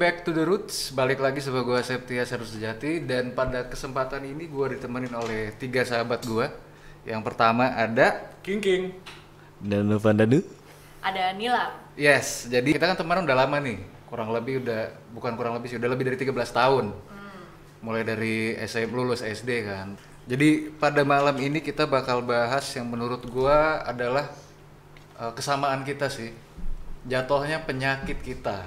Back to the roots. Balik lagi sama gue Septia Seru Sejati dan pada kesempatan ini gue ditemenin oleh tiga sahabat gue. Yang pertama ada King King. Dan Novandanu. Ada Nila. Yes, jadi kita kan temenan udah lama nih. Kurang lebih udah bukan kurang lebih sih, udah lebih dari 13 tahun. Mulai dari SMP lulus SD kan. Jadi pada malam ini kita bakal bahas yang menurut gua adalah eh, kesamaan kita sih. Jatuhnya penyakit kita.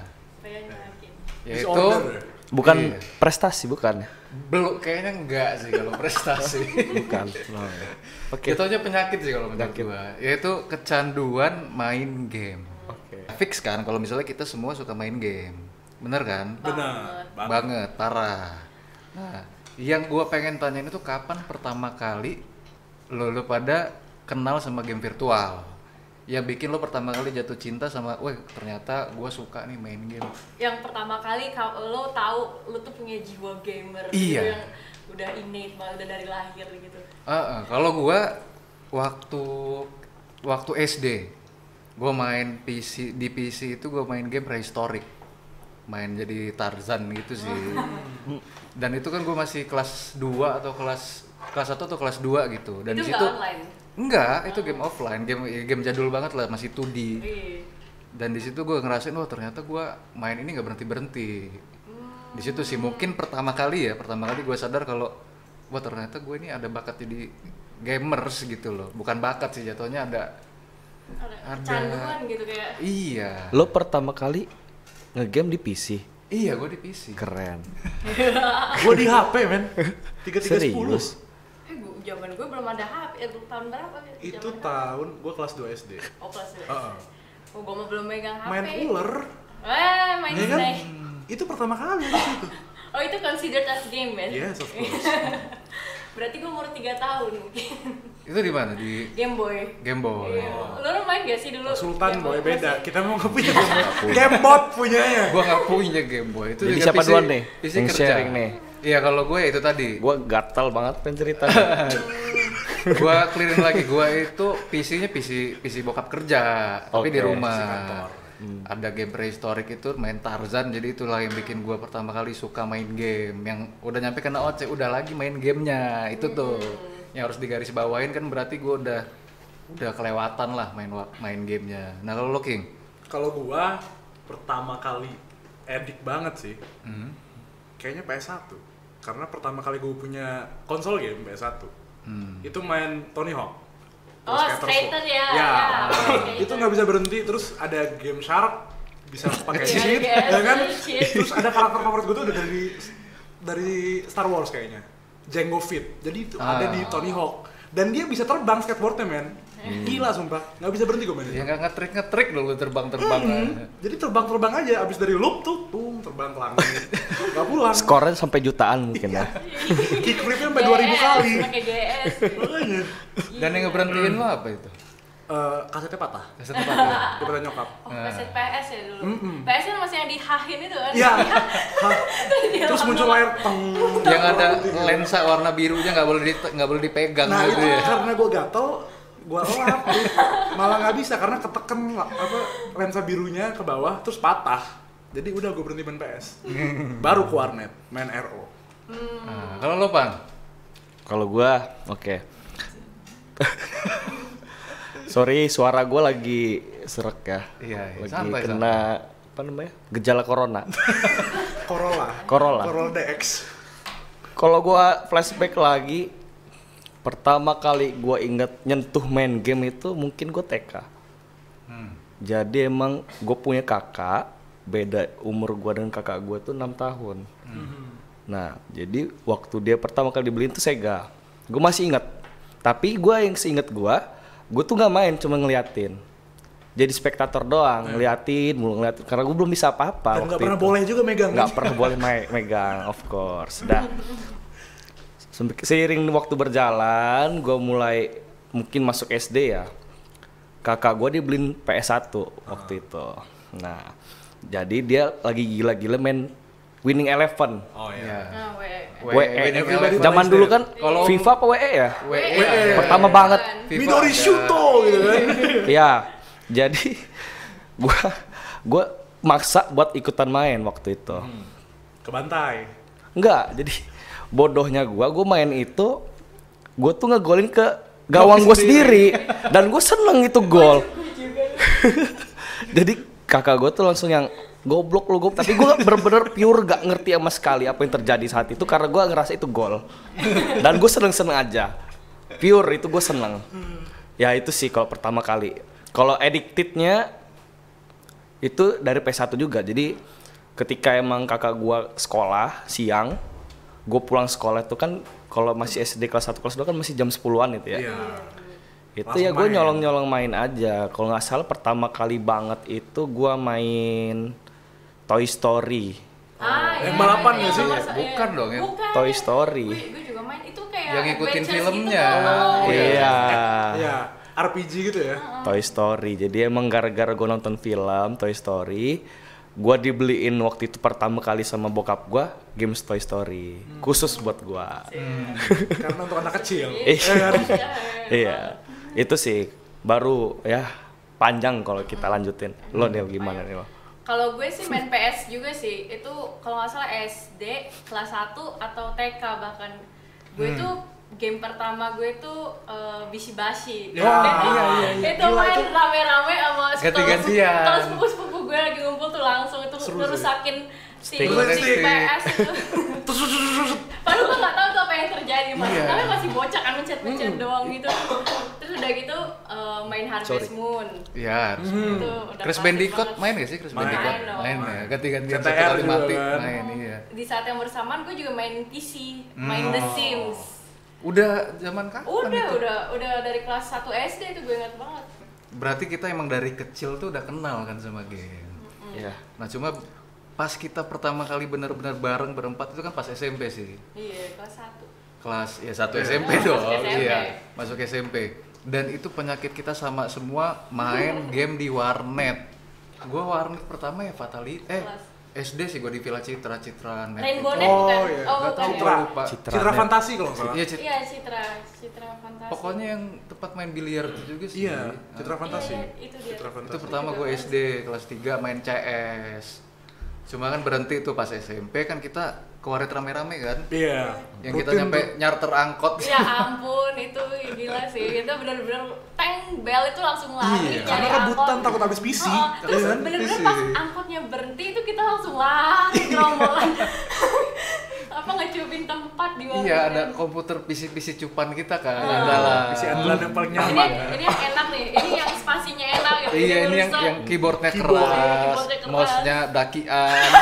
Yaitu Disorder ya? Bukan Iya. prestasi, bukan? belum kayaknya enggak sih kalau prestasi. Bukan. Oh, iya. Oke. Jatuhnya penyakit sih kalau menurut gua. Yaitu kecanduan main game. Oke. Fix kan kalau misalnya kita semua suka main game. Bener kan? Benar. Banget. banget parah nah yang gua pengen tanyain itu kapan pertama kali lo lo pada kenal sama game virtual yang bikin lo pertama kali jatuh cinta sama wah ternyata gua suka nih main game Yang pertama kali lo tahu lo tuh punya jiwa gamer Iya. gitu yang udah innate banget udah dari lahir gitu. Ah, ah. kalau gua waktu waktu SD gua main PC di PC itu gua main game prehistoric main jadi Tarzan gitu sih dan itu kan gua masih kelas 2 atau kelas kelas 1 atau kelas 2 gitu dan itu di situ online. Enggak, itu game offline, game game jadul banget lah, masih 2D. Iya. Dan di situ gue ngerasain, wah ternyata gue main ini nggak berhenti berhenti. Di situ sih mungkin pertama kali ya, pertama kali gue sadar kalau, wah ternyata gue ini ada bakat jadi gamers gitu loh. Bukan bakat sih jatuhnya ada. Ada kecanduan gitu kayak. Iya. Lo pertama kali ngegame di PC. Iya, gue di PC. Keren. Gua di HP, men. 3310. Serius? Zaman gue belum ada HP. Eh, tahun berapa? ya? Itu tahun gua kelas 2 SD. Oh, kelas dua. Heeh. Oh, gue mah belum megang HP. Main ular. Eh, main Iya kan? Snake. Itu pertama kali di situ. Oh, itu considered as game, man? Yes, of course. Berarti gue umur 3 tahun mungkin. Itu di mana? Di Game Boy. Game Boy. Iya. Lo lo main gak sih dulu? Sultan Game boy Boy? beda. Masih- Kita mau nggak punya game boy. Game bot punyanya. Gue nggak punya Game Boy. Itu Jadi juga siapa PC duluan nih PC yang kerja. sharing nih? Iya, kalau gue ya itu tadi. Gua gatal banget pengen cerita. gua clearin lagi gua itu PC-nya PC PC bokap kerja tapi di rumah kantor. ada game prehistoric itu main Tarzan jadi itulah yang bikin gua pertama kali suka main game yang udah nyampe kena OC udah lagi main gamenya itu tuh yang harus digaris bawain kan berarti gua udah udah kelewatan lah main main gamenya nah kalau lo King Kalau gua pertama kali edik banget sih. Hmm. Kayaknya PS1. Karena pertama kali gua punya konsol game PS1. Hmm. Itu main Tony Hawk. Oh, Skater skater ya, Ya, ya, skater. itu nggak bisa berhenti. Terus ada game Shark, bisa pakai cheat, iya, ya kan? cheat. Terus ada karakter favorit gue tuh udah dari dari Star Wars kayaknya, Jango Fett. Jadi itu ada Ah. di Tony Hawk. Dan dia bisa terbang skateboardnya, men. Gila sumpah, nggak bisa berhenti gue main ya nggak ngetrik ngetrik dulu terbang terbang Jadi terbang-terbang aja, abis dari loop tuh, tung, terbang ke langit. Nggak pulang. Skornya sampai jutaan mungkin ya. Kickflipnya sampai 2000 kali. GS, pakai GS. Makanya. dan yang ngeberhentiin lo apa itu Eh, kasetnya patah. Kaset apa tuh? Dia patah nyokap. Oh, kaset PS ya dulu. Mm-mm. PS kan masih yang dihahin itu kan? Iya. Terus muncul layar teng. yang ada lensa warna birunya nggak boleh di nggak boleh dipegang Nah gitu itu ya karena gue gatel, gue lap, malah nggak bisa karena keteken la- apa lensa birunya ke bawah terus patah. Jadi udah gue berhenti main PS. Baru ke warnet main RO. Nah, kalau lo pan Kalau gua oke. Sorry, suara gua lagi serak ya. Iya, iya. Lagi Santai, kena apa namanya? Gejala corona. Corolla. Corolla. Corolla DX. Kalau gua flashback lagi, pertama kali gua inget nyentuh main game itu mungkin gua TK. Hmm. Jadi emang gue punya kakak, beda umur gua dengan kakak gua tuh enam tahun. Nah, jadi waktu dia pertama kali dibeliin tuh Sega. Gue masih inget. Tapi gua yang seinget gua, gue tuh nggak main, cuma ngeliatin. Jadi spektator doang, ngeliatin, mulu ngeliatin. Karena gue belum bisa apa-apa Dan nggak pernah itu. boleh juga megang. nggak pernah boleh me- megang of course dah seiring waktu berjalan gue mulai mungkin masuk SD ya kakak gue dibeliin PS1 waktu itu nah jadi dia lagi gila-gila main Winning Eleven Oh ya Nah, we. W- WE Eleven. zaman dulu kan Kalau- FIFA apa WE ya WE. WE. pertama banget FIFA Midori ada. Shuto gitu kan. ya jadi gua gua maksa buat ikutan main waktu itu. Kebantai. Enggak, jadi bodohnya gua, gua main itu gua tuh ngegolin ke gawang gua sendiri. dan gua seneng itu gol. jadi kakak gua tuh langsung yang goblok lu goblok. Tapi gua bener-bener pure gak ngerti sama sekali apa yang terjadi saat itu karena gua ngerasa itu gol. Dan gue seneng-seneng aja. Pure itu gue seneng. Ya itu sih kalau pertama kali. Kalau addictednya itu dari PS1 juga. Jadi ketika emang kakak gua sekolah siang gue pulang sekolah itu kan kalau masih SD kelas 1 kelas 2 kan masih jam 10-an itu ya Iya. itu Langsung ya gue nyolong-nyolong main aja kalau nggak salah pertama kali banget itu gua main Toy Story Ah, Yang iya, balapan iya, nggak sih? sa- Bukan iya. dong, ya? Bukan. Toy Story. Gue, gue juga main itu kayak Yang ngikutin adventures filmnya. Gitu, kan. Oh, iya Iya. RPG gitu ya. Toy Story jadi emang gara-gara gue nonton film Toy Story gua dibeliin waktu itu pertama kali sama bokap gua games Toy Story khusus buat gua Karena untuk anak kecil. Iya. Ya kan? iya itu sih baru ya panjang kalau kita lanjutin lo nih gimana nih lo Kalau gue sih main PS juga sih. Itu kalau nggak salah SD kelas 1 atau TK bahkan. Gue Hmm. tuh game pertama gue tuh eh, Bishi Bashi. Ya, itu, iya, iya, iya. itu Gila, main itu- rame-rame sama Ganti-gantian. Kalau sepupu-sepupu gue lagi ngumpul tuh langsung itu Seru ngerusakin si. PS itu. Terus terus terus, terus. Padahal gue gak tahu tuh apa yang terjadi mas, Iya. tapi masih bocah kan mencet-mencet Hmm. doang gitu. Terus udah gitu eh, main Harvest Sorry. Moon. Ya, harus. Itu udah Crash Bandicoot banget. main gak sih Crash Main. Bandicoot? Main dong. Main ya, ganti-gantian satu kali mati kan. main iya. Di saat yang bersamaan gue juga main PC, main Hmm. The Sims. Udah zaman kapan Udah, itu? udah, udah dari kelas 1 SD itu gue ingat banget. Berarti kita emang dari kecil tuh udah kenal kan sama game. ya Nah cuma pas kita pertama kali benar-benar bareng berempat itu kan pas SMP sih. Iya, kelas 1. Kelas ya satu Iya. SMP Masuk dong, SMP. iya masuk SMP. Dan itu penyakit kita sama semua main game di warnet. Gua warnet pertama ya Fatality, eh Kelas. SD sih gua di Villa Citra Citra Net. Rainbow itu. Net Oh, bukan? iya. Oh, bukan. ya? Citra. lupa. Citra Citra fantasi kalau nggak salah. Iya, Citra. Iya, Citra, Citra Fantasi. Pokoknya yang tempat main biliar itu juga sih. Iya, Citra Ah. fantasi. Iya, itu dia. Citra Itu fantasi. pertama gue SD kelas 3 main CS. Cuma kan berhenti tuh pas SMP kan kita ke warnet rame-rame kan. Iya. Yang kita rutin nyampe tuh. nyarter angkot. Ya ampun, itu gila sih. Itu bener-bener teng bel itu langsung lari Iya. nyari Karena rebutan takut habis PC. Oh, terus Iya kan? bener-bener pas angkotnya berhenti itu kita langsung lari gerombolan. Apa ngecupin tempat di warung. Iya, ada komputer PC-PC cupan kita kan. Ah. Ada lah. PC andalan yang paling Ini, nyaman. ya. ini yang enak nih. Ini yang spasinya enak gitu. Iya, ini yang yang keyboardnya Keyboard. keras, keras. mouse-nya dakian.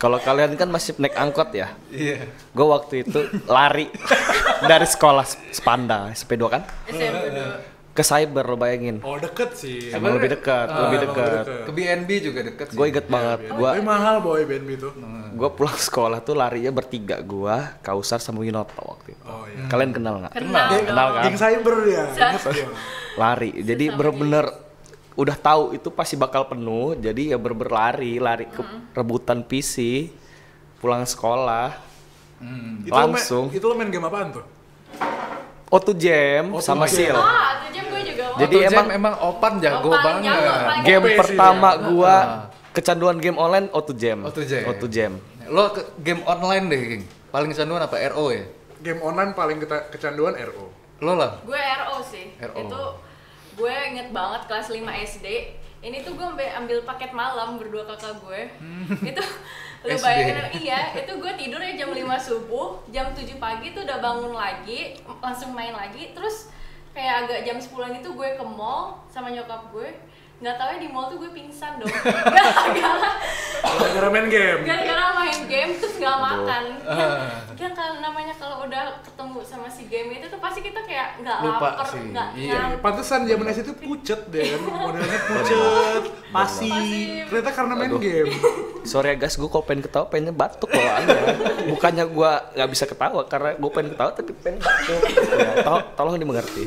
kalau kalian kan masih naik angkot ya Iya. gue waktu itu lari dari sekolah Spanda SP2 kan SMP dulu. Ke cyber lo bayangin Oh deket sih. emang lebih dekat Ah, lebih dekat. Ke BNB juga deket sih. gue inget banget gue Tapi mahal boy BNB itu. gue pulang sekolah tuh larinya bertiga gue Kausar sama Winoto waktu itu Oh iya. kalian kenal nggak Kenal. Geng, Kenal kan? geng cyber ya. Lari jadi bener-bener udah tahu itu pasti bakal penuh jadi ya bener lari lari ke rebutan PC pulang sekolah Hmm. Itu lo main- Langsung. Itu lo main game apaan tuh? Auto jam sama. Seal Jadi Auto emang- emang Opan jago Opan banget. jago, game OP sih pertama dia. gua Ah. kecanduan game online Auto Jam Auto Jam. Auto Jam Lo ke game online deh, King. Paling kecanduan apa? RO ya? Game online paling kita kecanduan RO. Lo lah. Gue RO sih. RO. Itu gue inget banget kelas 5 SD. Ini tuh gue ambil, ambil paket malam berdua kakak gue. itu lu bayangin iya, itu gue tidur ya jam 5 subuh, jam 7 pagi tuh udah bangun lagi, langsung main lagi. Terus kayak agak jam 10 itu gue ke mall sama nyokap gue. Nggak tahu ya di mall tuh gue pingsan dong. Gara-gara Gara-gara main game. gara-gara main game terus nggak makan kan kalau namanya kalau udah ketemu sama si game itu tuh pasti kita kayak nggak Lupa lapar sih, nggak iya. ngantuk. Pantesan zaman itu pucet deh kan. Modelnya pucet, pasif. Pasif. Ternyata karena main Aduh. game. sorry ya guys gue kalau pengen ketawa pengen batuk bawaannya bukannya gua nggak bisa ketawa karena gue pengen ketawa tapi pengen batuk ya, tol- tolong dimengerti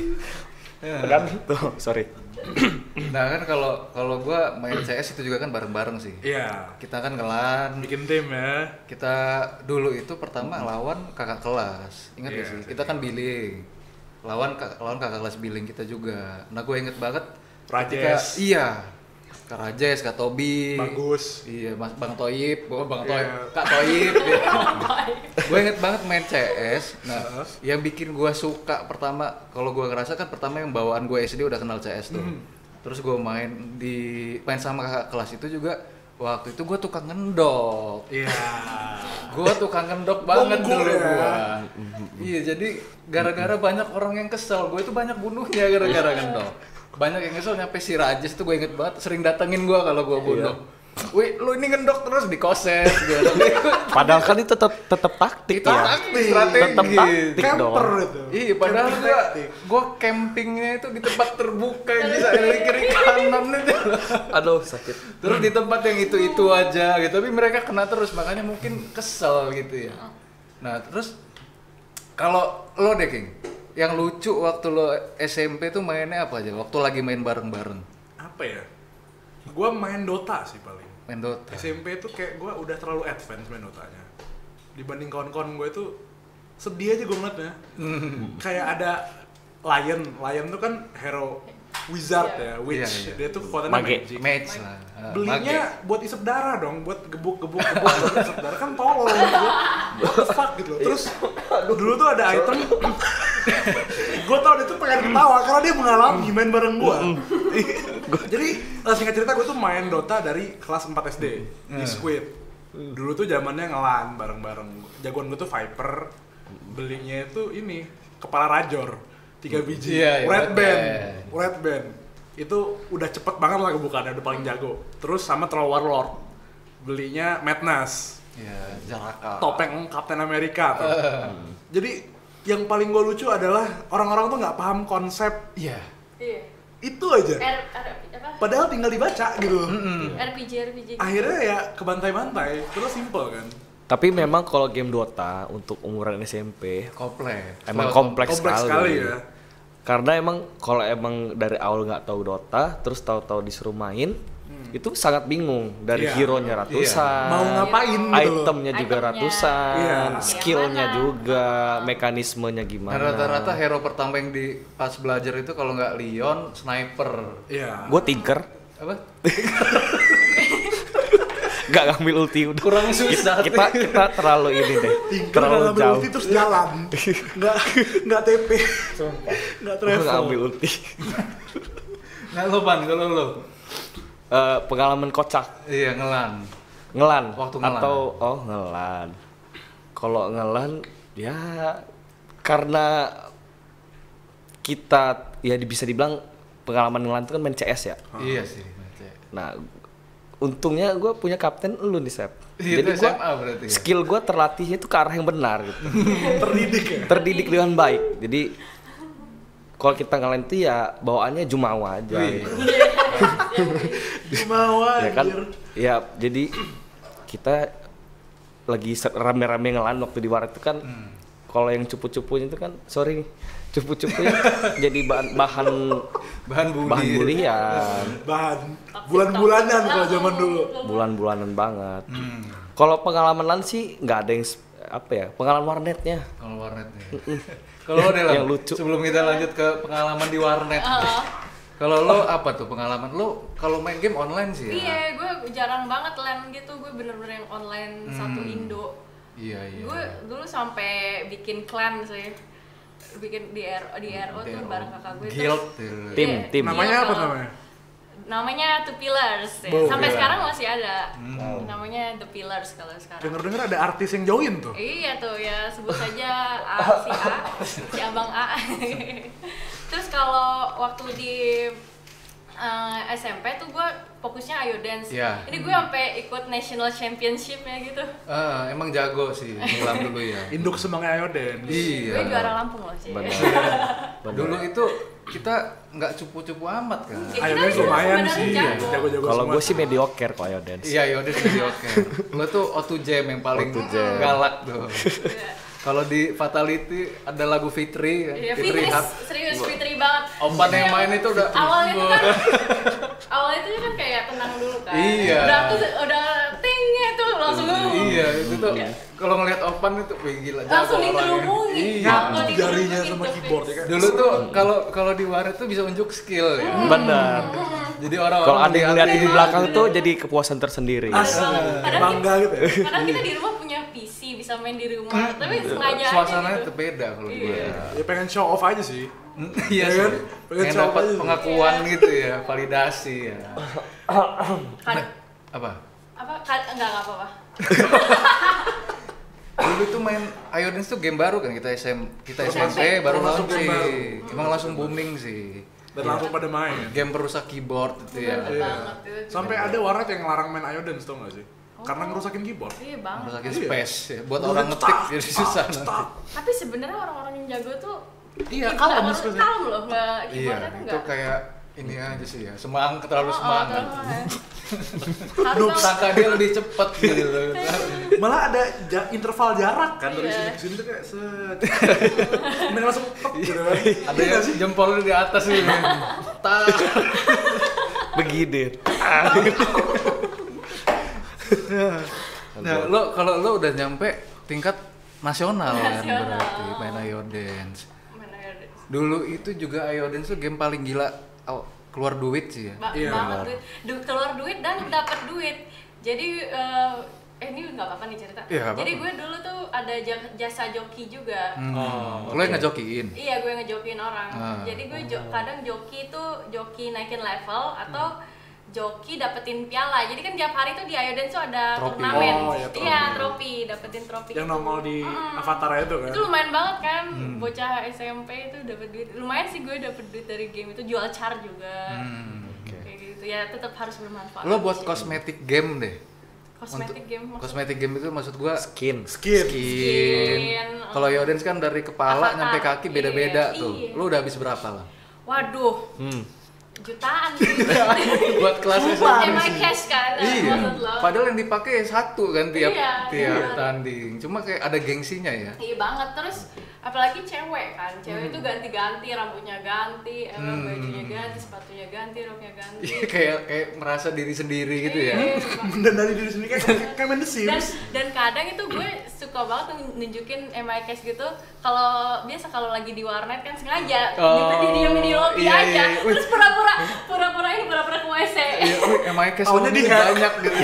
kan tuh sorry Nah kan kalau kalau gua main CS itu juga kan bareng-bareng sih. Iya. Kita kan ngelan, Bikin tim ya. kita dulu itu pertama lawan kakak kelas. Ingat gak Iya. sih? Kita kan billing. Lawan kak- lawan kakak kelas billing kita juga. Nah, gue inget banget ketika Rajes. Iya. Karajes, Kak Tobi. Bagus. Iya, Mas Bang Toyib, oh, Bang Toyib, Iya. Kak Toyib. gue inget banget main CS. Nah, yang bikin gue suka pertama, kalau gue ngerasa kan pertama yang bawaan gue SD udah kenal CS tuh. Hmm. Terus gue main di main sama kakak kelas itu juga. Waktu itu gue tukang ngendok. Iya. Gue tukang ngendok banget Bonggol dulu ya. gua. Iya, jadi gara-gara banyak orang yang kesel, gue itu banyak bunuhnya gara-gara ngendok. Banyak yang kesel nyampe si Rajes tuh gue inget banget sering datengin gue kalau gue bunuh. Wih, lu ini ngendok terus di koses gitu. Padahal kan itu tetap tetap taktik Itu ya. taktik, strategi. Tetap taktik dong. Camper itu. Iya, padahal Camping gua, taktik. gua campingnya itu di tempat terbuka yang bisa dari kiri kanan itu. Aduh, sakit. Terus di tempat yang itu-itu aja gitu, tapi mereka kena terus makanya mungkin kesel gitu ya. Nah, terus kalau lo deh King, yang lucu waktu lo SMP tuh mainnya apa aja? Waktu lagi main bareng-bareng. Apa ya? Gua main Dota sih paling. Main Dota. SMP tuh kayak gua udah terlalu advance main Dotanya. Dibanding kawan-kawan gue tuh sedih aja gue ngeliatnya. kayak ada Lion, Lion tuh kan hero wizard ya, witch. Iya, iya. Dia tuh kekuatannya Mage. magic. Lah. Ah, Belinya mage. buat isep darah dong, buat gebuk-gebuk gebuk buat isep darah kan tolol gitu. What the fuck gitu loh. Terus dulu tuh ada item gue tau dia tuh pengen ketawa karena dia mengalami main bareng gue. Jadi eh, singkat cerita gue tuh main Dota dari kelas 4 SD di Squid. Dulu tuh zamannya ngelan bareng-bareng. Jagoan gue tuh Viper. Belinya itu ini kepala rajor tiga biji Iya, iya, red band red band itu udah cepet banget lah kebukaannya udah paling jago terus sama Troll Warlord belinya Madness Jaraka. topeng Captain America tuh. jadi yang paling gue lucu adalah orang-orang tuh nggak paham konsep Iya. Iya. itu aja R, R, apa? padahal tinggal dibaca gitu RPG RPG. akhirnya ya kebantai-bantai terus simple kan Tapi memang kalau game Dota untuk umuran SMP Kompleks. emang kompleks, kompleks sekali. sekali ya. Karena emang kalau emang dari awal nggak tahu Dota, terus tahu-tahu disuruh main, itu sangat bingung dari Iya. hero-nya ratusan, mau ngapain gitu itemnya juga Itemnya. ratusan, Iya. skillnya juga, mekanismenya gimana. Nah, rata-rata hero pertama yang di pas belajar itu kalau nggak Leon, sniper. iya Gue tinker, Apa? nggak ngambil ulti udah. Kurang susah. Kita kita terlalu ini deh, Tinggal terlalu ngambil jauh. ulti terus jalan nggak nggak TP nggak Gue nggak travel ambil ulti. Nggak lo ban kalau lo. Eh, pengalaman kocak Iya ngelan. ngelan Waktu ngelan. atau oh ngelan kalau ngelan ya karena kita ya bisa dibilang pengalaman ngelan itu kan main CS ya Iya sih. Nah untungnya gue punya kapten lu nih Sep Iya, jadi gue SMA berarti ya? skill gue terlatihnya itu ke arah yang benar gitu terdidik ya terdidik dengan baik jadi kalau kita ngelain itu ya bawaannya jumawa aja gitu. mau ya kan ya jadi kita lagi rame-rame ngelan waktu di waret itu kan Hmm. kalau yang cupu-cupunya itu kan sorry nih cupu-cupunya jadi bahan bahan Bahan budi. bahan bulian bahan bulan-bulanan kalau zaman dulu bulan-bulanan banget Hmm. kalau pengalaman lan sih nggak ada yang apa ya pengalaman warnetnya Kalau warnet nih. Kalau Yang lucu. Sebelum kita lanjut ke pengalaman di warnet. Kalau lo apa tuh pengalaman lo? Kalau main game online sih ya. Iya, gue jarang banget LAN gitu. Gue bener-bener yang online satu Hmm. Indo. Iya iya. Gue dulu sampai bikin clan sih. Bikin di RO, di RO tuh bareng kakak gue. Guild. Terus- tuh. Tim, Iya, tim. namanya iya, apa namanya Namanya The Pillars. Ya. Oh, Sampai iya. sekarang masih ada. Hmm. Namanya The Pillars kalau sekarang. denger-denger ada artis yang join tuh Iya tuh ya sebut saja A, si A, si abang A. Terus kalau waktu di eh, SMP tuh gue fokusnya ayo dance. Iya. Ini gue sampai ikut national championship ya gitu. Ah, emang jago sih Nilam dulu ya. induk semangnya ayo dance iya. Gue juara Lampung loh sih. Benar. Benar. Dulu itu kita nggak cupu-cupu amat kan. Ya, ayo dance lumayan sih jago-jago kalau gue sih mediocre kalau ayo dance Iya, yaudah jadi oke. Lo tuh O2 Jam yang paling O2 Jam. galak tuh. Kalau di Fatality ada lagu Fitri, kan? Iya, Fitri Fitri, serius Fitri banget. Opan yang Iya, main itu udah awalnya tuh kan awalnya itu kan kayak tenang dulu kan. Iya. Udah tuh udah tuh langsung Iya, itu tuh kalau ngeliat Opan itu wih gila langsung orangnya. diterubungin. Iya. Diterubungin jarinya sama fix. keyboard ya kan Dulu tuh kalau kalau di waret tuh bisa unjuk skill ya. benar Jadi orang Kalau ada yang ngeliatin di belakang tuh jadi kepuasan tersendiri. Asli, bangga gitu ya. Padahal kita di rumah punya PC, bisa main di rumah, tapi sengaja aja suasananya gitu. tuh beda kalau. Iya. Ya pengen show off aja sih. Iya Ya sih. kan? Pengen dapat pengakuan gitu ya, validasi ya. Kan- Apa? Apa kan enggak enggak apa-apa. Dulu tuh main Iodines tuh game baru kan kita SM kita SMP. SMP baru launching. Emang langsung booming sih. Dan langsung pada main. Game perusak keyboard itu ya. Tuh. Sampai ada warnet yang ngelarang main Iodance tau gak sih? Karena ngerusakin keyboard. Iya banget. Merusakin Iya. space ya. Buat orang ngetik jadi susah. Tapi sebenarnya orang-orang yang jago tuh Iya, kalem sebenarnya. kalem loh, nggak Iya, keyboardnya tuh itu kayak ini aja sih ya. Semangat terlalu Oh, oh, semangat. semangat. Harus Sangka dia lebih cepet gitu. Malah ada ja- interval jarak kan dari Iya. sini ke sini tuh kayak set. Mending langsung pep gitu kan. Ada yang jempolnya di atas gitu. Tak. Begini. Nah, lo kalau lo udah nyampe tingkat nasional kan berarti main ada- Dulu itu juga Iodance tuh game paling gila oh, keluar duit sih ya. Ba- Iya, banget duit. Du- keluar duit dan dapat duit. Jadi eh, eh ini nggak apa-apa nih cerita. Iya, nggak Jadi apa-apa. gue dulu tuh ada ja- jasa joki juga. Hmm. Lo yang ngejokiin. Iya, gue ngejokiin orang. Ah. Jadi gue jo- kadang joki itu joki naikin level atau joki dapetin piala. Jadi kan tiap hari tuh di Iodance tuh ada Trofi. turnamen. Oh, iya, trofi. iya, trofi, dapetin trofi. Yang itu. nongol di Mm-mm. avatar itu kan. Itu lumayan banget kan, Hmm. bocah SMP itu dapat duit. Lumayan sih gue dapet duit dari game itu, jual char juga. Hmm, Kayak gitu ya, tetap harus bermanfaat. Lo buat sih. kosmetik game deh. kosmetik game maksud- Kosmetik game itu maksud gua Skin. Skin. skin. Skin. Kalau Iodance kan dari kepala Avatar. nyampe kaki beda-beda Iya, tuh. iya. Lo udah habis berapa lah? Waduh, Hmm. Jutaan sih. buat kelas Sumpah. Emang cash kan, Iya. maksud lo. Padahal yang dipakai satu kan tiap Iya, tiap iya. tanding. Cuma kayak ada gengsinya ya. Iya banget terus apalagi cewek kan cewek itu ganti-ganti rambutnya ganti emang Hmm. bajunya ganti sepatunya ganti roknya ganti Iya kayak kayak merasa diri sendiri gitu ya. Iya, Bang. Dan dari diri sendiri kayak kayak main The dan Sims. dan kadang itu gue suka banget nunjukin MI cash gitu kalau biasa kalau lagi di warnet kan sengaja Oh, di didiemin di lobby iya, aja iya, iya. terus pura-pura pura-pura ini pura-pura ke WC Iya, wih, emang cash Taunya lobby di-hack. banyak gitu.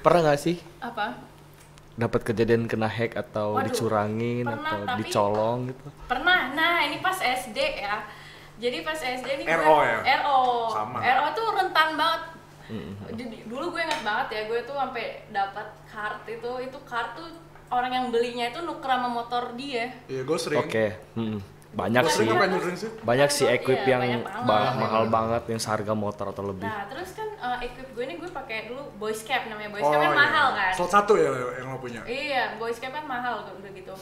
Pernah nggak sih apa dapat kejadian kena hack atau Waduh, dicurangin pernah, atau tapi- dicolong gitu? Pernah. Nah, ini pas SD ya. Jadi pas SD ini gue RO ya? RO. Sama. RO tuh rentan banget. Jadi, dulu gue ingat banget ya, gue tuh sampai dapat kart itu, itu kart tuh orang yang belinya itu nuker sama motor dia. Iya, gue sering. Oke, hmm. Banyak sih. Banyak sih Iya, equip yang banyak banget. ba- mahal banget yang seharga motor atau lebih. Nah, terus kan uh, equip gue ini gue pakai dulu boys cap namanya boys Oh, cap kan iya. mahal kan. Slot satu ya yang lo punya. Iya, boys cap kan mahal tuh udah gitu.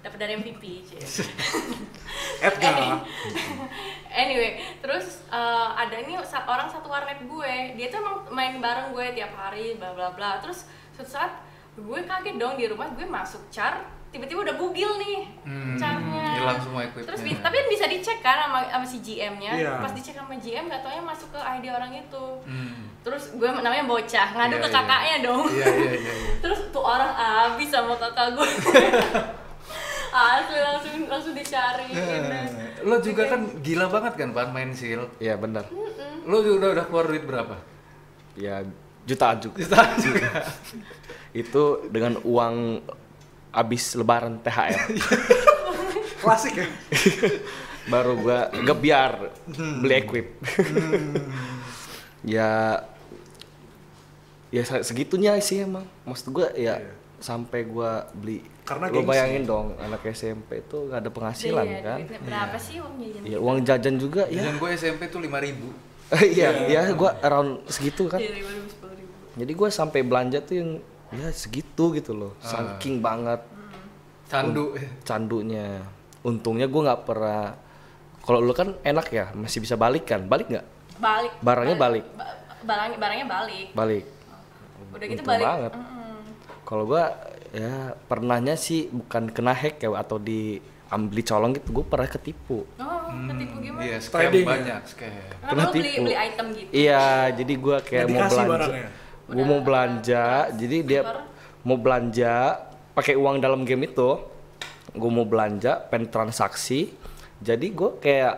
Dapat dari MVP. Edgar. anyway, terus uh, ada ini orang satu warnet gue, dia tuh emang main bareng gue tiap hari, bla bla bla. Terus suatu saat gue kaget dong di rumah gue masuk char, tiba-tiba udah bugil nih Hmm, charnya. Hilang semua equipnya. Terus bi- tapi kan bisa dicek kan sama, sama si GM-nya. Iya. Pas dicek sama GM, gak taunya masuk ke ID orang itu. Hmm. Terus gue namanya bocah, ngadu Iya, ke iya. kakaknya dong. Iya iya iya. iya. Terus tuh orang abis sama kakak gue. Asli langsung langsung dicariin. Lo juga kan gila banget kan Pan main seal. Iya benar. Lo juga udah keluar duit berapa? Ya jutaan juga. Jutaan juga. Itu dengan uang abis lebaran THR. Klasik ya. baru gua gebiar beli equip. ya ya se- segitunya sih emang. Maksud gua ya Iya. sampai gua beli Karena lo gengsi. bayangin dong anak SMP itu nggak ada penghasilan Iya, kan Berapa sih uang jajan? ya uang jajan juga ya Jajan gue SMP tuh 5000 ribu. iya ya gua around segitu kan Iya, lima ribu, sepuluh ribu. jadi gua sampai belanja tuh yang ya segitu gitu loh saking banget Candu. candunya untungnya gua nggak pernah kalau lu kan enak ya masih bisa balik kan balik nggak Balik. Barangnya balik. Ba- barang barangnya balik. balik Udah gitu Untung balik. banget. Mm-mm. kalau gua ya pernahnya sih bukan kena hack ya atau diambil colong gitu gua pernah ketipu Oh, ketipu gimana? Iya, scam Trading ya? banyak, scam. Beli beli item gitu. iya jadi gua kayak mau belanja gua mau belanja jadi dia mau belanja pakai uang dalam game itu gua mau belanja pengen transaksi. Jadi gua kayak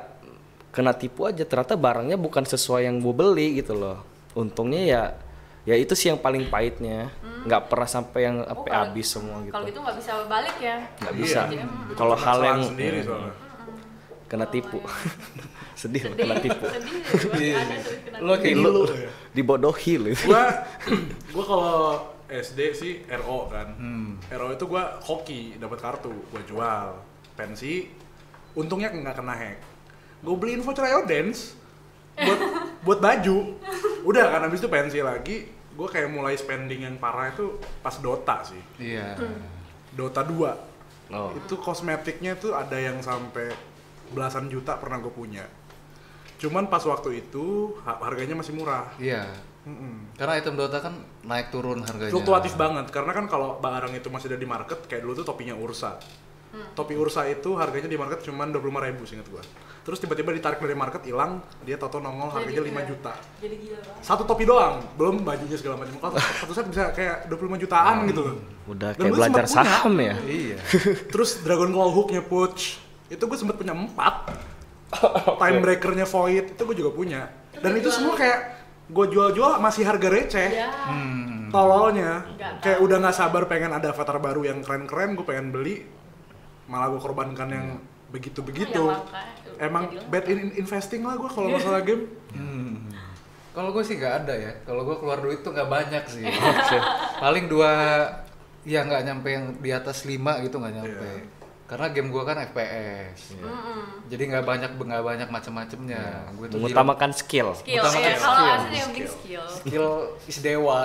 kena tipu aja. Ternyata barangnya bukan sesuai yang gue beli gitu loh. Untungnya ya ya itu sih yang paling pahitnya. Nggak pernah sampai yang Oh, kalau- habis semua gitu. Kalau gitu nggak bisa balik ya. nggak bisa. Iya. kalau hal yang sendiri soalnya. kena tipu. sedih loh kena tipu. Sedih ya, ada tuh kena Lo kayak lu lu. dibodohi lu. Gua gua kalau SD sih RO kan. Hmm. RO itu gua hoki dapat kartu gua jual. Pensi untungnya nggak kena hack. Gua beliin voucher Ayo Dance buat buat baju. Udah kan habis itu pensi lagi. Gua kayak mulai spending yang parah itu pas Dota sih. Iya. Dota 2 oh. Itu kosmetiknya tuh ada yang sampai belasan juta pernah gue punya. Cuman pas waktu itu ha- harganya masih murah. Iya. Mm-mm. Karena item Dota kan naik turun harganya. fluktuatif banget karena kan kalau barang itu masih ada di market kayak dulu tuh topinya Ursa. Topi Ursa itu harganya di market cuma 25.000 ribu seinget gua. Terus tiba-tiba ditarik dari market hilang dia tato nongol harganya 5 Jadi, juta. Jadi gila banget. satu topi doang belum bajunya segala macam. Kalau satu set bisa kayak 25 jutaan gitu loh. udah Dan kayak belajar punya. saham ya? Iya. terus Dragon Claw hooknya Puch itu gue sempet punya empat. Time breakernya Void itu gue juga punya. Dan itu semua kayak gue jual-jual masih harga receh Ya. Hmm. tololnya kayak udah nggak sabar pengen ada avatar baru yang keren-keren gue pengen beli malah gue korbankan yang begitu-begitu Ya, makanya. emang bad in investing lah gue kalau masalah game Hmm. Kalau gue sih nggak ada ya. Kalau gue keluar duit tuh nggak banyak sih. Paling dua, ya nggak nyampe yang di atas 5 gitu nggak nyampe. Iya. Karena game gue kan FPS. Mm-mm. Jadi nggak banyak nggak banyak macam-macamnya. Gue tuh mengutamakan skill Skill Utama ya. kan Kalau skill. asli yang penting skill. skill is dewa.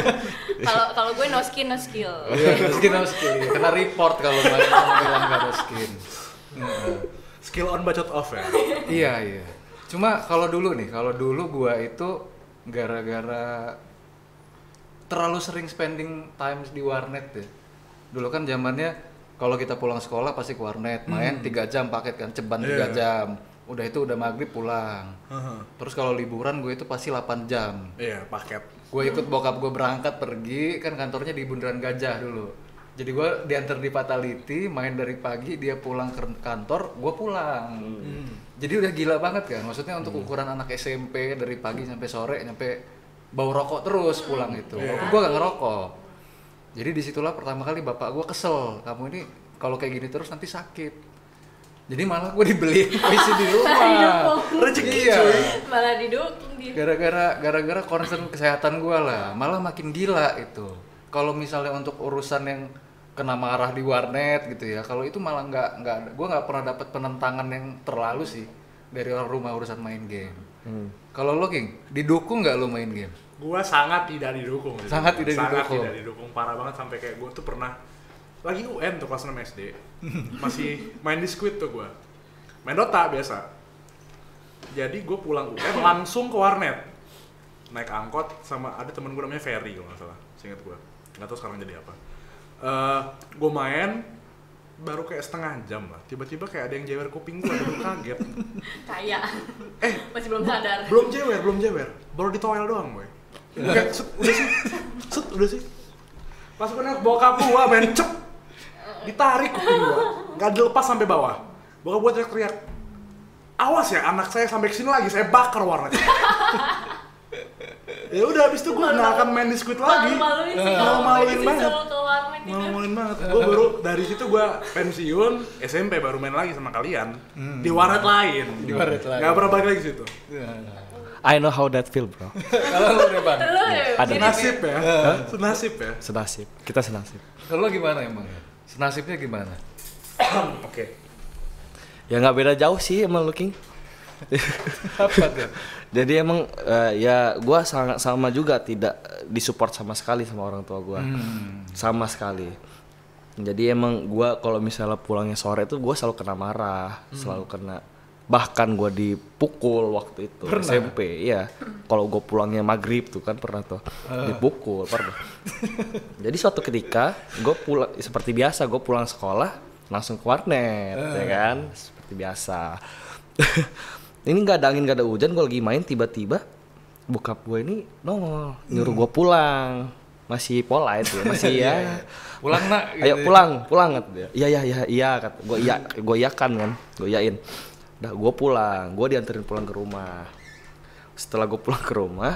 Kalau kalau gue no skin no skill. Iya, no skin no skill. Kena report kalau bilang nggak ada skin. Heeh. skill on budget off ya Iya iya. Cuma kalau dulu nih, kalau dulu gua itu gara-gara terlalu sering spending times di warnet ya. Dulu kan zamannya kalau kita pulang sekolah pasti ke warnet, main tiga jam paket kan, ceban tiga Iya. jam. Udah itu udah maghrib pulang. Terus kalau liburan gue itu pasti 8 jam. iya paket Gue ikut bokap gue berangkat pergi, kan kantornya di Bundaran Gajah dulu. Jadi gue diantar di Fatality, main dari pagi, dia pulang ke kantor, gue pulang. Jadi udah gila banget kan, maksudnya untuk ukuran anak SMP dari pagi sampai sore, nyampe bau rokok terus pulang itu. Walaupun gue gak ngerokok. Jadi di situlah pertama kali bapak gue kesel, kamu ini kalau kayak gini terus nanti sakit. Jadi malah gue dibeliin puisi di rumah. rezeki Iya. cuy. Malah didukung dia. gara-gara gara-gara concern kesehatan gue lah. Malah makin gila itu. Kalau misalnya untuk urusan yang kena marah di warnet gitu ya kalau itu malah nggak nggak gue nggak pernah dapat penentangan yang terlalu sih dari orang rumah urusan main game. Kalau lo king didukung nggak lo main game gua sangat tidak didukung. Gitu. Sangat tidak sangat didukung. tidak didukung. Parah banget sampai kayak gua tuh pernah lagi UN tuh kelas 6 SD masih main di Squid tuh gua. Main Dota biasa. Jadi gue pulang UN langsung ke warnet. Naik angkot sama ada temen gue namanya Ferry kalau nggak salah. Seingat gue nggak tahu sekarang jadi apa. Eh gue main baru kayak setengah jam lah. Tiba-tiba kayak ada yang jewer kuping gue gue kaget. Kayak eh masih belum sadar. belum jewer belum jewer. Baru ditoel doang boy Set, udah sih. Set udah sih. Pas gue nengok bokap gua men cep. Ditarik kuping gua nggak dilepas sampai bawah. Bokap gua teriak-teriak. Awas ya anak saya sampai ke sini lagi saya bakar warnet ya udah habis itu gua nggak akan main di squid lagi. Malu-maluin sih kalau malu-maluin gue banget. ke gitu. malu-maluin banget. Gua baru dari situ gua pensiun SMP baru main lagi sama kalian. Di warnet lain. Di warnet lain. nggak pernah balik lagi ke situ I know how that feel bro. Kalau lo nih bang Lu ya, Ada. Senasib ya, senasib ya. senasib. Kita senasib. Kalau gimana emang? Ya senasibnya gimana? Oke. ya nggak beda jauh sih emang looking apa tuh? Jadi emang eh, ya gua sangat sama juga tidak disupport sama sekali sama orang tua gua. Hmm. sama sekali. Jadi emang gua kalau misalnya pulangnya sore tuh gua selalu kena marah selalu kena bahkan gua dipukul waktu itu SMP iya. Kalau gua pulangnya maghrib tuh kan pernah tuh dipukul pernah. Jadi suatu ketika gue pulang seperti biasa gue pulang sekolah langsung ke warnet ya kan? Seperti biasa. Ini nggak ada angin nggak ada hujan gue lagi main tiba-tiba bokap gue ini nongol nyuruh gue pulang. Masih polite ya masih ya. pulang nak ayo pulang pulang iya iya iya iya kata gue iya gue iyakan kan gue iyain dah gue pulang. Gue dianterin pulang ke rumah. Setelah gue pulang ke rumah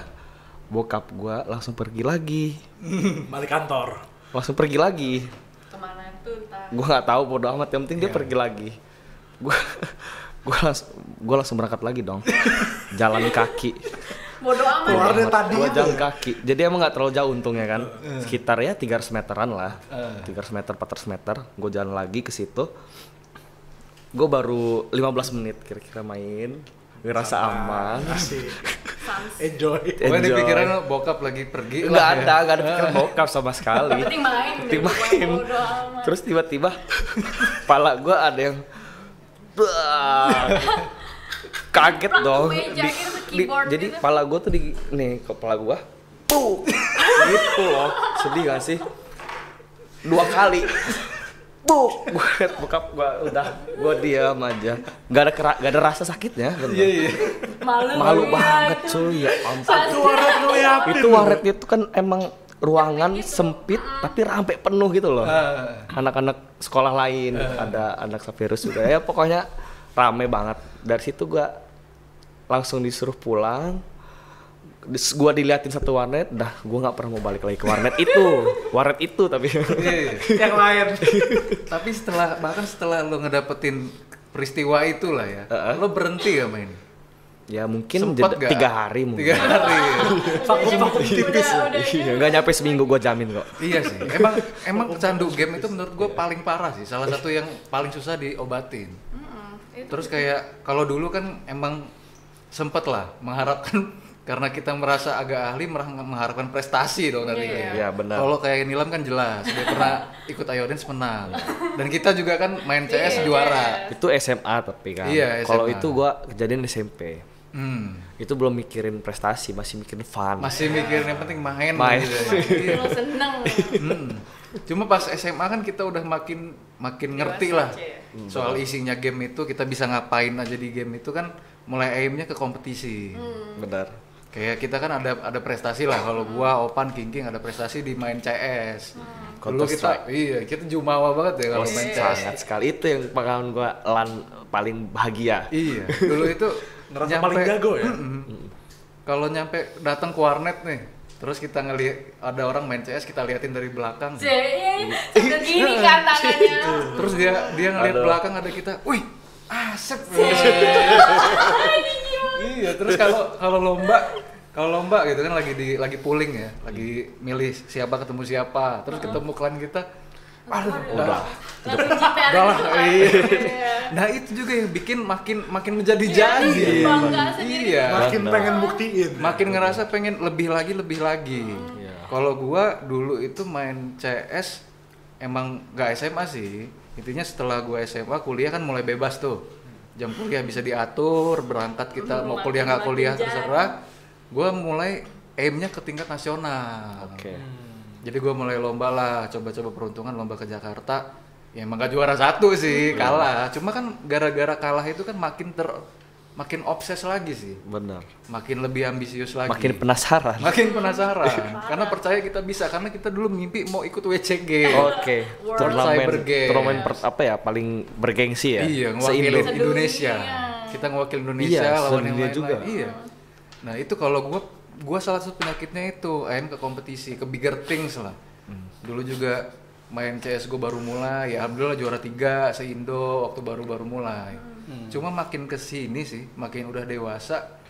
bokap gue langsung pergi lagi. Balik kantor. langsung pergi lagi. Ke mana tuh entah. gue nggak tahu bodo amat. Yang penting dia pergi lagi. Gue gue langsung gue langsung berangkat lagi dong. Jalan kaki. Bodoh amat. Keluar ya. deh tadi gue itu. jalan kaki. Jadi emang nggak terlalu jauh untungnya kan? Sekitar ya 300 meteran lah. 300 meter 400 meter. Gue jalan lagi ke situ gue baru 15 menit kira-kira main ngerasa aman. Enjoy. Pokoknya Enjoy. pikiran lo bokap lagi pergi nggak lah ya. ada nggak ada pikiran bokap sama sekali Penting main. Penting main. Terus tiba-tiba pala gue ada yang kaget dong Di- di- jadi gitu. pala gue tuh di nih kepala gue Puh. gitu loh sedih gak sih dua kali Puh. gue liat bokap gue udah gue diam aja gak ada kera- gak ada rasa sakitnya bener. Iya iya. Malu. malu ya, banget itu. cuy ya ampun Itu waret ngeliatin. itu tuh kan emang ruangan sempit tapi sampai penuh gitu loh Ah. anak-anak sekolah lain ada anak Savirus juga ya pokoknya rame banget dari situ gua langsung disuruh pulang Dis- gua diliatin satu warnet dah gua nggak pernah mau balik lagi ke warnet itu warnet itu tapi Iya, iya. Yang lain. Tapi setelah bahkan setelah lo ngedapetin peristiwa itu lah ya, Heeh. lo berhenti gak main? ya mungkin jeda- gak? tiga hari mungkin Tiga hari. Vakum-vakum tipis. Udah, udah, iya nggak nyampe seminggu gua jamin kok iya sih. Emang emang candu game itu menurut gue paling parah sih. Salah satu yang paling susah diobatin. Terus kayak kalau dulu kan emang sempet lah mengharapkan karena kita merasa agak ahli mengharapkan prestasi dong tadi Iya, kayak. iya. Iya, benar. Kalau kayak Nilam kan jelas dia pernah ikut Iodance menang. Dan kita juga kan main CS Iya, juara. itu SMA tapi kan Iya, kalau itu gua kejadian SMP Hmm. itu belum mikirin prestasi masih mikirin fun Masih mikirin yang penting main, Main. gitu ya. Iya. lo seneng. Hmm. Cuma pas SMA kan kita udah makin makin ngerti lah ya. Hmm, soal isinya game itu kita bisa ngapain aja di game itu kan mulai aimnya ke kompetisi. Hmm. benar Kayak kita kan ada ada prestasi lah kalau gua Opan King King ada prestasi di main CS. Hmm. Dulu Counter kita iya kita jumawa banget ya kalau main CS. sangat sekali itu yang pengalaman gua lan paling bahagia Iya, dulu itu Ngerasa paling jago ya? Kalau nyampe datang ke warnet nih, terus kita ngelihat ada orang main CS kita liatin dari belakang. Jadi, sambil gini kan tangannya. Terus dia dia ngeliat Aduh. belakang ada kita, wih, asep. iya, terus kalau kalau lomba kalau lomba gitu kan lagi di lagi pooling ya, lagi milih siapa ketemu siapa, terus ketemu klan kita, aduh, udah. Lah, iya. Iya. Nah itu juga yang bikin makin makin menjadi Iya, sendiri. Iya. Makin pengen buktiin. Makin ngerasa pengen lebih lagi lebih lagi. Iya. Kalau gua dulu itu main CS emang gak SMA sih. Intinya setelah gua SMA kuliah kan mulai bebas tuh. Jam kuliah bisa diatur, berangkat kita Hmm, mau kuliah nggak kuliah terserah. Gua mulai aimnya ke tingkat nasional. oke Jadi gua mulai lomba lah, coba-coba peruntungan lomba ke Jakarta. Ya emang gak juara satu sih, kalah. Cuma kan gara-gara kalah itu kan makin ter makin obses lagi sih. benar Makin lebih ambisius lagi. makin penasaran Makin penasaran. karena percaya kita bisa karena kita dulu mimpi mau ikut WCG. oke turnamen turnamen apa ya paling bergengsi ya Iya, Se-Indo. ngewakilin. Indonesia. Kita ngewakil Indonesia Iya, lawan yang lain juga. Iya. Nah, itu kalau gua gua salah satu penyakitnya itu aim ke kompetisi, ke bigger things lah. Hmm. Dulu juga main CS gue baru mulai, ya alhamdulillah juara tiga se-Indo waktu baru-baru mulai. Hmm. Cuma makin ke sini sih, makin udah dewasa,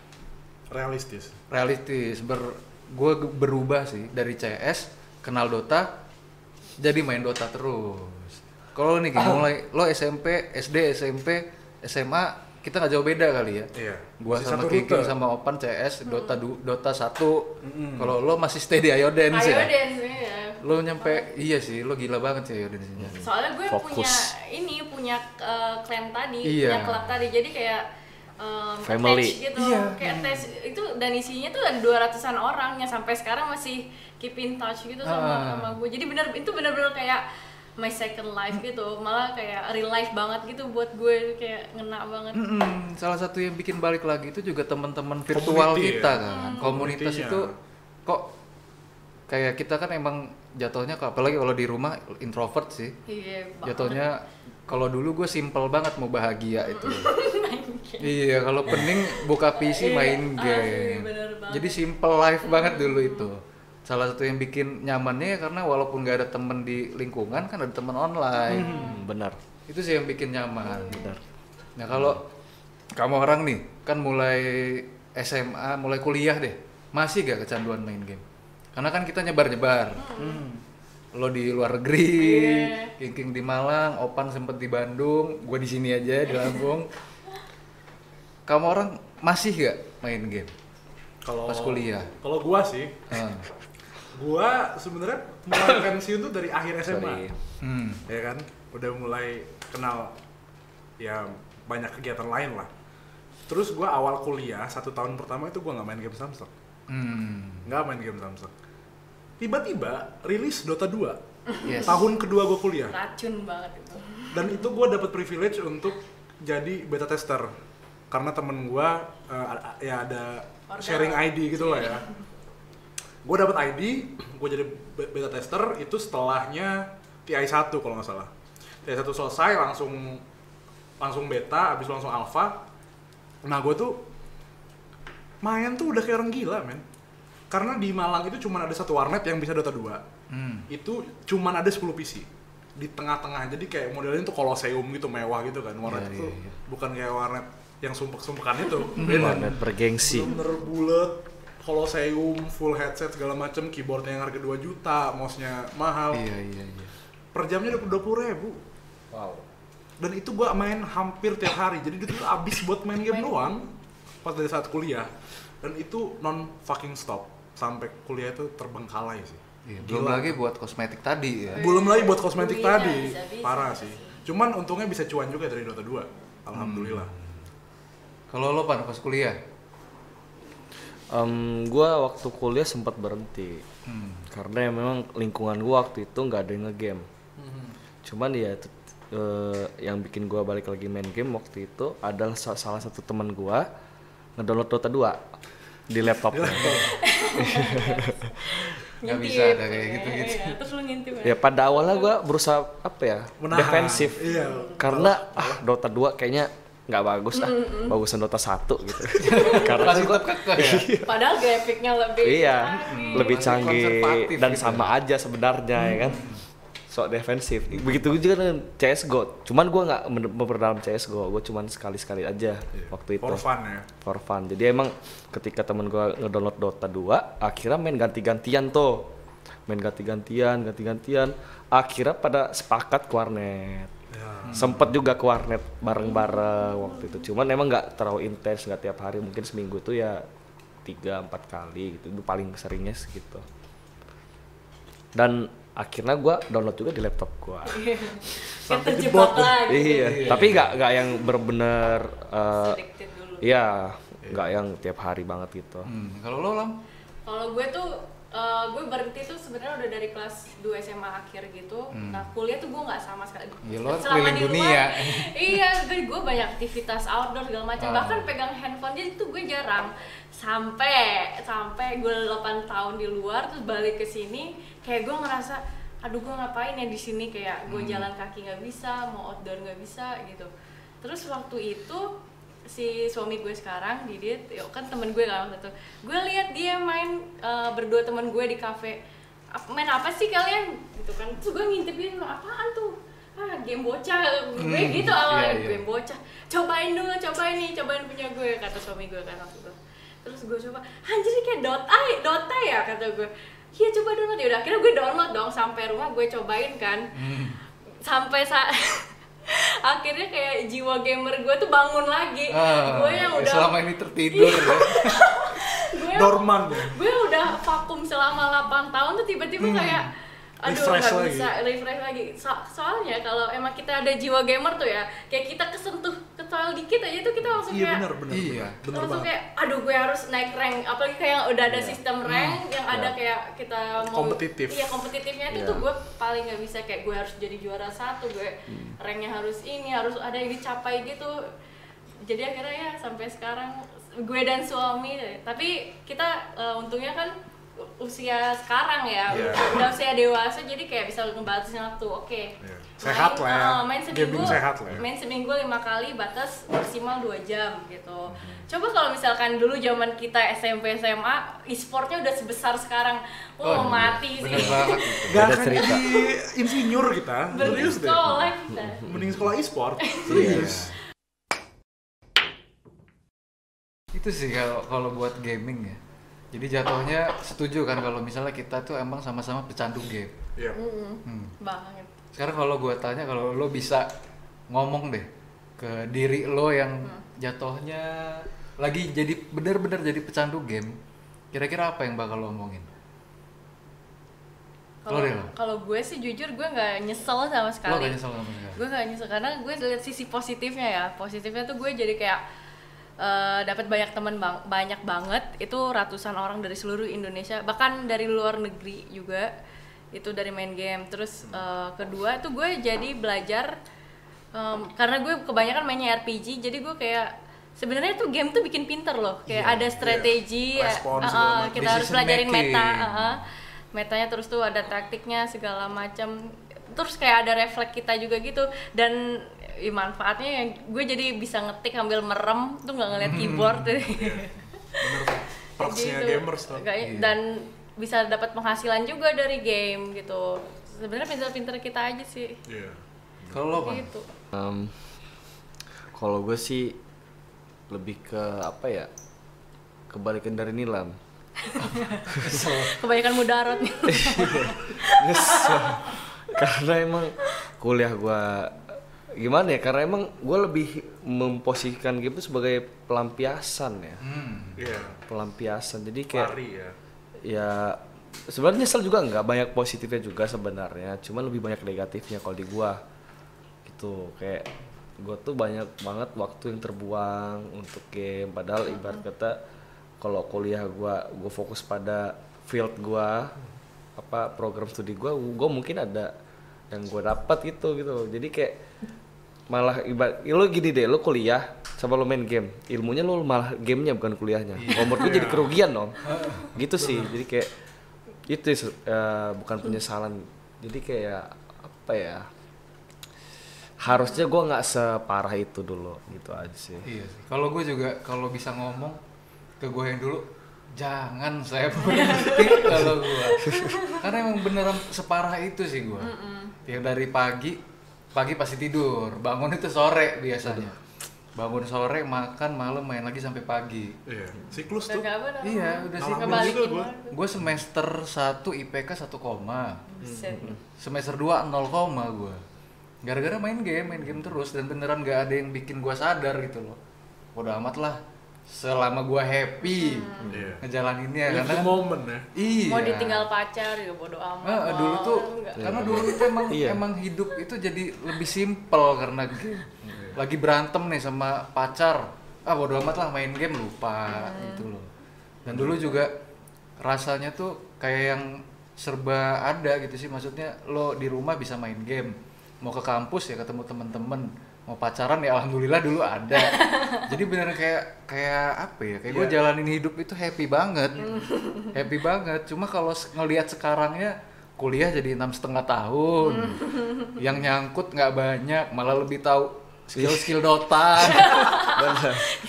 Realistis. realistis. Ber gue berubah sih. Dari CS kenal Dota jadi main Dota terus. Kalau nih Ki, mulai lo SMP SD SMP SMA kita nggak jauh beda kali ya. Iya. gua Masih sama Kiki rute. sama Opan CS Dota du, Dota 1 kalau lo masih stay di Ayo Dance Ayo ya? Dance ya. Lo nyampe iya sih lo gila banget sih nya Soalnya gue Fokus. punya ini punya uh, clan tadi, Iya. punya klub tadi. Jadi kayak um, Family. gitu. Iya. Kayak attach itu dan isinya tuh ada 200-an orang yang sampai sekarang masih keep in touch gitu sama Ah. sama gue. Jadi bener itu bener-bener kayak my second life gitu. Malah kayak real life banget gitu buat gue kayak ngena banget. Mm-mm, salah satu yang bikin balik lagi itu juga teman-teman virtual Community kita ya? kan komunitas Community-nya. itu kok kayak kita kan emang jatuhnya apalagi kalau di rumah introvert sih Iya, jatuhnya Kalau dulu gue simple banget mau bahagia itu. iya, kalau pening buka PC main Iya, game. asli, bener banget. Jadi simple life banget dulu itu. Salah satu yang bikin nyamannya ya karena walaupun gak ada temen di lingkungan kan ada temen online. Hmm, benar. Itu sih yang bikin nyaman. Benar. Nah kalau kamu orang nih kan mulai SMA, mulai kuliah deh, masih gak kecanduan main game? Karena kan kita nyebar-nyebar. Lo di luar negeri, Iya. King di Malang, Opan sempet di Bandung, gue di sini aja di Lampung. Kamu orang masih gak main game? Kalau Pas kuliah. Kalau gua sih, gua sebenarnya mulai pensiun tuh dari akhir SMA. Sorry. Hmm. ya kan udah mulai kenal ya banyak kegiatan lain lah terus gua awal kuliah satu tahun pertama itu gua nggak main game Samsung Hmm. nggak main game Samsung tiba-tiba rilis Dota 2 Yes. tahun kedua gua kuliah. Racun banget itu. dan itu gua dapat privilege untuk jadi beta tester. Karena temen gua eh, a- ya ada Order. sharing ID gitu lah ya. Gue dapat ID gue jadi be- beta tester itu setelahnya TI 1 kalau nggak salah. TI 1 selesai langsung langsung beta habis itu langsung alpha. Nah gue tuh main tuh udah kayak orang gila men karena di Malang itu cuma ada satu warnet yang bisa Dota 2 Hmm. itu cuman ada 10 PC di tengah-tengah. Jadi kayak modelnya tuh koloseum gitu mewah gitu kan. Warnet Iya, itu iya, iya. bukan kayak warnet yang sumpek-sumpekan itu. Beda. Warnet bergengsi. bener bulat koloseum full headset segala macem keyboardnya yang harga 2 juta mouse-nya mahal. Iya iya iya. per jamnya udah dua puluh ribu. Wow. dan itu gua main hampir tiap hari. Jadi itu tuh abis buat main game doang pas dari saat kuliah. Dan itu non fucking stop sampai kuliah itu terbengkalai sih. Iya, belum lagi buat kosmetik tadi ya. belum lagi buat kosmetik Bisa, tadi. bisa, bisa, parah bisa sih. cuman untungnya bisa cuan juga dari Dota 2 alhamdulillah. Kalau lo pan pas kuliah? Em, gua waktu kuliah sempat berhenti. Hmm. karena ya memang lingkungan gua waktu itu nggak ada yang ngegame. Cuman ya itu, eh, yang bikin gua balik lagi main game waktu itu adalah sa- salah satu teman gua ngedownload Dota 2 di laptopnya. Nggak bisa ada kayak gitu-gitu. Iya, terus lu ngintip ya. ya pada awalnya gua berusaha apa ya Menahan. defensif Iya. karena ah Dota 2 kayaknya nggak bagus ah bagusan Dota 1 gitu karena kekeh ya? Padahal grafiknya lebih iya canggih. lebih canggih dan gitu sama aja sebenarnya ya kan sok defensif. Begitu juga dengan CSGO cuman gua nggak memperdalam CSGO gue cuman sekali sekali aja waktu itu. For fun ya? For fun. Jadi emang ketika temen gua ngedownload Dota 2 akhirnya main ganti-gantian tuh. Main ganti-gantian ganti-gantian. Akhirnya pada sepakat ke warnet. Ya. sempet juga ke warnet bareng-bareng waktu itu. Cuman emang nggak terlalu intens nggak tiap hari. Mungkin seminggu tuh ya tiga empat kali gitu. Itu paling seringnya segitu. Dan akhirnya gua download juga di laptop gua Kan Sampai terjebak lagi. iya tapi nggak nggak yang bener-bener eh, Addicted dulu. iya nggak yang tiap hari banget gitu Hmm. Kalau lo lam? Kalau gue tuh eh, gue berhenti tuh sebenarnya udah dari kelas 2 SMA akhir gitu. Nah, kuliah tuh gue nggak sama sekali. Ya, lo Selama keliling di luar, dunia. iya, gue, gue banyak aktivitas outdoor segala macam. Ah. Bahkan pegang handphone jadi tuh gue jarang. Sampai sampai gue 8 tahun di luar terus balik ke sini kayak gue ngerasa aduh gue ngapain ya di sini kayak gue jalan kaki nggak bisa, mau outdoor nggak bisa gitu. Terus waktu itu si suami gue sekarang Didit yuk kan temen gue kan waktu itu. Gue lihat dia main eh, berdua temen gue di kafe. "Ap- main apa sih kalian? Gitu kan. Terus gue ngintipin apaan tuh? Ah game bocah. Gue Hmm, gitu awalnya iya, iya. game bocah. Cobain dulu cobain nih cobain punya gue kata suami gue kan waktu itu. Terus gue coba anjir ini kayak Dota Dota ya? kata gue. Iya coba download. Ya udah akhirnya gue download dong sampai rumah gue cobain kan. Hmm. sampai saat akhirnya kayak jiwa gamer gue tuh bangun lagi. Ah, gue yang udah selama ini tertidur ya. gue yang- dorman ya gue udah vakum selama 8 tahun tuh tiba-tiba kayak aduh Refresh nggak lagi. bisa refresh lagi So- soalnya kalau emang kita ada jiwa gamer tuh ya kayak kita kesentuh kecuali dikit aja tuh kita langsung iya kayak bener bener Iya. bener, langsung banget kayak aduh gue harus naik rank apalagi kayak udah ada sistem rank yang ada Ya. kayak kita mau Kompetitif. iya kompetitifnya itu Ya. tuh gue paling nggak bisa kayak gue harus jadi juara satu gue ranknya harus ini harus ada yang dicapai gitu jadi akhirnya ya sampai sekarang gue dan suami tapi kita eh, untungnya kan usia sekarang ya Iya. udah usia dewasa jadi kayak bisa ngebatasin waktu oke Iya. Sehat Main- lah ya. uh, main seminggu Gaming sehat lah ya. main seminggu lima kali batas maksimal dua jam gitu Hmm. coba kalau misalkan dulu zaman kita SMP SMA e-sportnya udah sebesar sekarang oh, Oh, mati bener sih banget Gak Beda akan cerita. jadi insinyur kita. deh. sekolah kita Mending sekolah e-sport. Iya. Serius. itu sih kalau kalau buat gaming ya jadi jatuhnya setuju kan kalau misalnya kita tuh emang sama-sama pecandu game. Iya. Hmm. banget. Sekarang kalau gua tanya kalau lo bisa ngomong deh ke diri lo yang jatuhnya lagi jadi benar-benar jadi pecandu game kira-kira apa yang bakal lo omongin? Kalau Lo lo. kalau gue sih jujur gue nggak nyesel sama lo sekali. gak nyesel sama sekali? Gue gak nyesel karena gue lihat sisi positifnya ya. Positifnya tuh gue jadi kayak eh, dapat banyak teman bang banyak banget. Itu ratusan orang dari seluruh Indonesia. Bahkan dari luar negeri juga. Itu dari main game. Terus eh, kedua tuh gue jadi belajar em, karena gue kebanyakan mainnya RPG jadi gue kayak sebenarnya tuh game tuh bikin pinter loh. Kayak Iya, ada strategi iya. Respon eh, segala eh, kita harus pelajarin meta eh. metanya terus tuh ada taktiknya segala macam. Terus kayak ada refleks kita juga gitu. Dan ya, manfaatnya yang gue jadi bisa ngetik sambil merem tuh nggak ngeliat keyboard Bener. Perksnya Gitu. gamers tuh. Kayak- Iya. dan bisa dapat penghasilan juga dari game gitu sebenarnya pinter-pinter kita aja sih Iya. kalau lo gitu Em, kalau gue sih lebih ke apa ya kebalikan dari nilam kebanyakan mudarat nih Nyesel. karena emang kuliah gua gimana ya karena emang gue lebih memposisikan game itu sebagai pelampiasan ya. Hmm. Iya. pelampiasan. Jadi kayak Lari ya. ya sebenarnya nyesel juga nggak banyak positifnya juga sebenarnya. Cuma lebih banyak negatifnya kalau di gua. Gitu kayak gua tuh banyak banget waktu yang terbuang untuk game. Padahal ibarat kata kalau kuliah gua gua fokus pada field gua apa program studi gua gua mungkin ada yang gua dapat gitu gitu. Jadi kayak malah ibarat ya lo gini deh lo kuliah sama lo main game. Ilmunya lo malah gamenya bukan kuliahnya. Kalau menurut gue jadi kerugian dong. Gitu sih. Jadi kayak itu eh, bukan penyesalan. Jadi kayak apa ya harusnya gua nggak separah itu dulu gitu aja sih. Iya sih. Kalau gue juga kalau bisa ngomong ke gue yang dulu, jangan saya berhenti kalau gue. Karena emang beneran separah itu sih gue. Yang dari pagi, pagi pasti tidur, bangun itu sore biasanya. Bangun sore, makan, malam main lagi sampai pagi. Iya. Siklus udah tuh. gak bener Iya, udah sih kebalikin gua. banget. Gue semester 1 IPK 1 koma. Buset. Semester 2 0 koma gue. Gara-gara main game, main game terus dan beneran gak ada yang bikin gue sadar gitu loh. Udah amat lah. Selama gue happy Iya. ngejalaninnya Live karena moment ya. iya. mau ditinggal pacar juga bodo amat Ah, dulu tuh Enggak. karena dulu itu emang Iya. emang hidup itu jadi lebih simpel karena game. Lagi berantem nih sama pacar. Ah bodo amat lah main game lupa gitu loh. Dan dulu juga rasanya tuh kayak yang serba ada gitu sih maksudnya lo di rumah bisa main game. Mau ke kampus ya ketemu temen-temen mau pacaran ya alhamdulillah dulu ada. Jadi bener kayak kayak apa ya kayak gue jalanin hidup itu happy banget. Happy banget. Cuma kalau ngelihat sekarangnya kuliah jadi enam setengah tahun. Yang nyangkut nggak banyak malah lebih tahu skill-skill Dota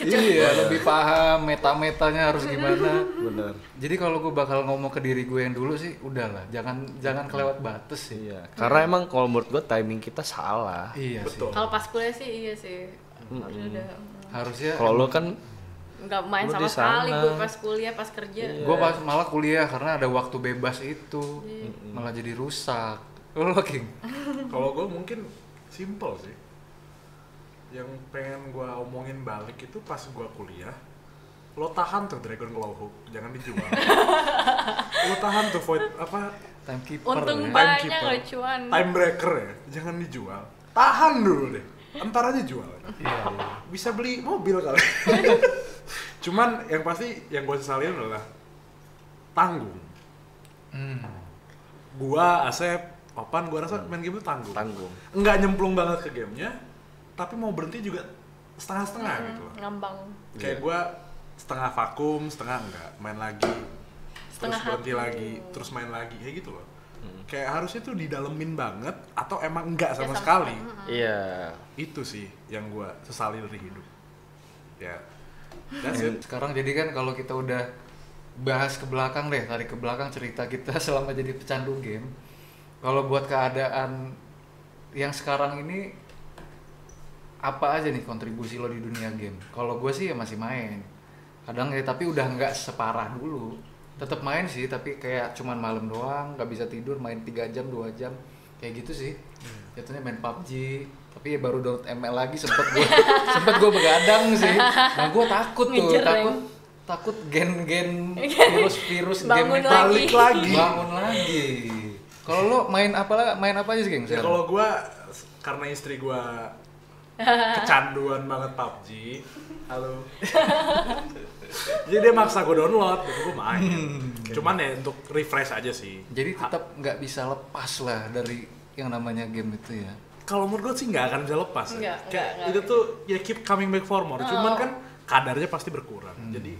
iya. Lebih paham meta-metanya harus gimana. Bener. Jadi kalau gue bakal ngomong ke diri gue yang dulu sih udahlah. Jangan jangan kelewat batas sih. Iya. Karena emang kalau menurut gua timing kita salah. Iya sih. Betul. kalau pas kuliah sih iya sih. Harusnya udah. Harusnya kalau lo kan nggak main sama sekali gue pas kuliah pas kerja. Gue pas malah kuliah karena ada waktu bebas itu. Malah jadi rusak. Lo king? Kalau gue mungkin simple sih. Yang pengen gue omongin balik itu pas gue kuliah, lo tahan tuh Dragon Claw Hook, jangan dijual. lo tahan tuh Void apa timekeeper untung ya. banyak Timekeeper. cuan time breaker ya, jangan dijual. Tahan dulu deh, entar aja jual. Iya, iya. Bisa beli mobil kali. Cuman yang pasti yang gue sesalin adalah tanggung. Hmm. Gua Asep Opan gua rasa main game itu tanggung. tanggung Nggak nyemplung banget ke gamenya, tapi mau berhenti juga setengah-setengah gitu. loh. ngambang Kayak gua setengah vakum, setengah enggak, main lagi. Setengah terus berhenti hati. lagi terus main lagi kayak gitu loh Hmm. kayak harusnya tuh didalemin banget atau emang enggak sama sama sekali Iya. itu sih yang gua sesali dari hidup ya that's Ya, it sekarang jadi kan kalau kita udah bahas ke belakang deh, tarik ke belakang cerita kita selama jadi pecandu game. Kalau buat keadaan yang sekarang ini apa aja nih kontribusi lo di dunia game? Kalau gue sih ya masih main. Kadang ya tapi udah nggak separah dulu. Tetap main sih, tapi kayak cuman malam doang, nggak bisa tidur, main 3 jam, 2 jam. Kayak gitu sih. Jatuhnya main PUBG, tapi ya baru download ML lagi sempet gue sempet gue begadang sih. Nah gue takut tuh, Ngejar takut takut gen-gen virus-virus game lagi. balik lagi bangun lagi. Kalau lo main apa lah- main apa aja sih, geng? ya kalau gua karena istri gua kecanduan banget PUBG halo. Jadi dia maksa gue download gitu gue main. Cuman ya untuk refresh aja sih. Jadi tetap nggak bisa lepas lah dari yang namanya game itu ya. kalau menurut gue sih nggak akan bisa lepas ya. Nggak, Kayak nggak, nggak. itu tuh ya keep coming back for more. Cuman Oh. kan kadarnya pasti berkurang. Jadi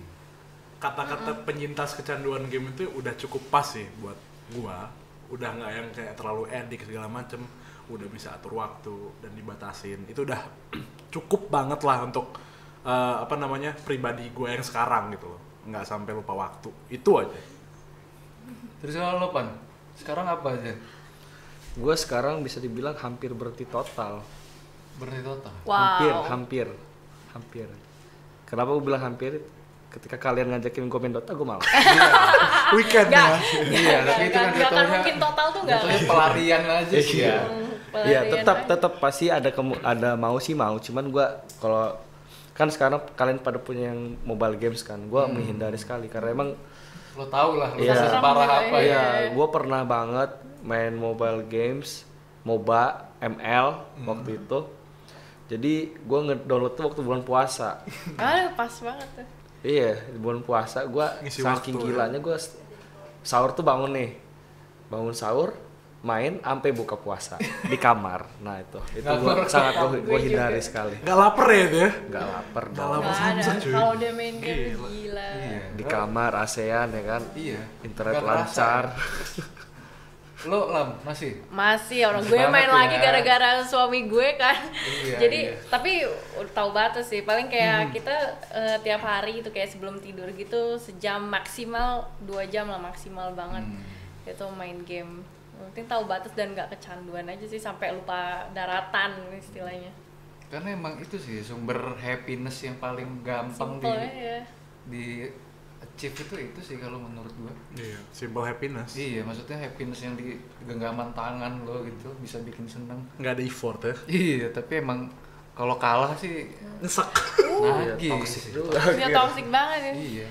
kata-kata penyintas kecanduan game itu udah cukup pas sih buat gua. Udah nggak yang kayak terlalu edik segala macem udah bisa atur waktu dan dibatasin itu udah cukup banget lah untuk eh, apa namanya pribadi gua yang sekarang gitu loh nggak sampai lupa waktu itu aja Terus kalau lo pan, sekarang apa aja? Gue sekarang bisa dibilang hampir berhenti total. Berarti total. Hampir, Wow. hampir, hampir. Kenapa gue bilang hampir? Ketika kalian ngajakin gue main Dota, gue malah. weekend Nggak. ya Iya, tapi itu kan jatuhnya mungkin total tuh nggak. jatuhnya pelarian aja sih ya. Iya, tetap aja. tetap pasti ada kemu- ada mau sih mau. Cuman gue kalau kan sekarang kalian pada punya yang mobile games kan, gue menghindari sekali karena emang Lo tau lah, lo Iya. Serem apa ya. Iya, gue pernah banget main mobile games, MOBA, ML waktu itu. Jadi gue ngedownload tuh waktu bulan puasa. Ah, pas banget tuh. Iya, di bulan puasa gue Ngisi saking waktu ya. gilanya gue sahur tuh bangun nih, bangun sahur, main sampai buka puasa di kamar. Nah itu, itu gua sangat gue Gue hindari juga. sekali. nggak lapar ya itu ya Gak lapar dong. lapar. Cuy. Kalau dia main game Gila. gila. Iya. Di kamar ASEAN ya kan, Iya. internet kerasa lancar. ya. Lo lam masih? Masih orang gue Banget main ya. lagi gara-gara suami gue kan. Iya, Jadi iya. tapi udah tahu batas sih. Paling kayak kita eh, tiap hari itu kayak sebelum tidur gitu sejam maksimal dua jam lah maksimal banget. Hmm. Itu main game. Yang penting tahu batas dan nggak kecanduan aja sih sampai lupa daratan istilahnya. Karena emang itu sih sumber happiness yang paling gampang Simple di ya. di achieve itu itu sih kalau menurut gua. iya simple happiness Iya, maksudnya happiness yang di genggaman tangan lo gitu bisa bikin seneng. nggak ada effort ya Iya, tapi emang kalau kalah sih nyesek nagih. toxic juga. Dia toxic banget ya. Iya.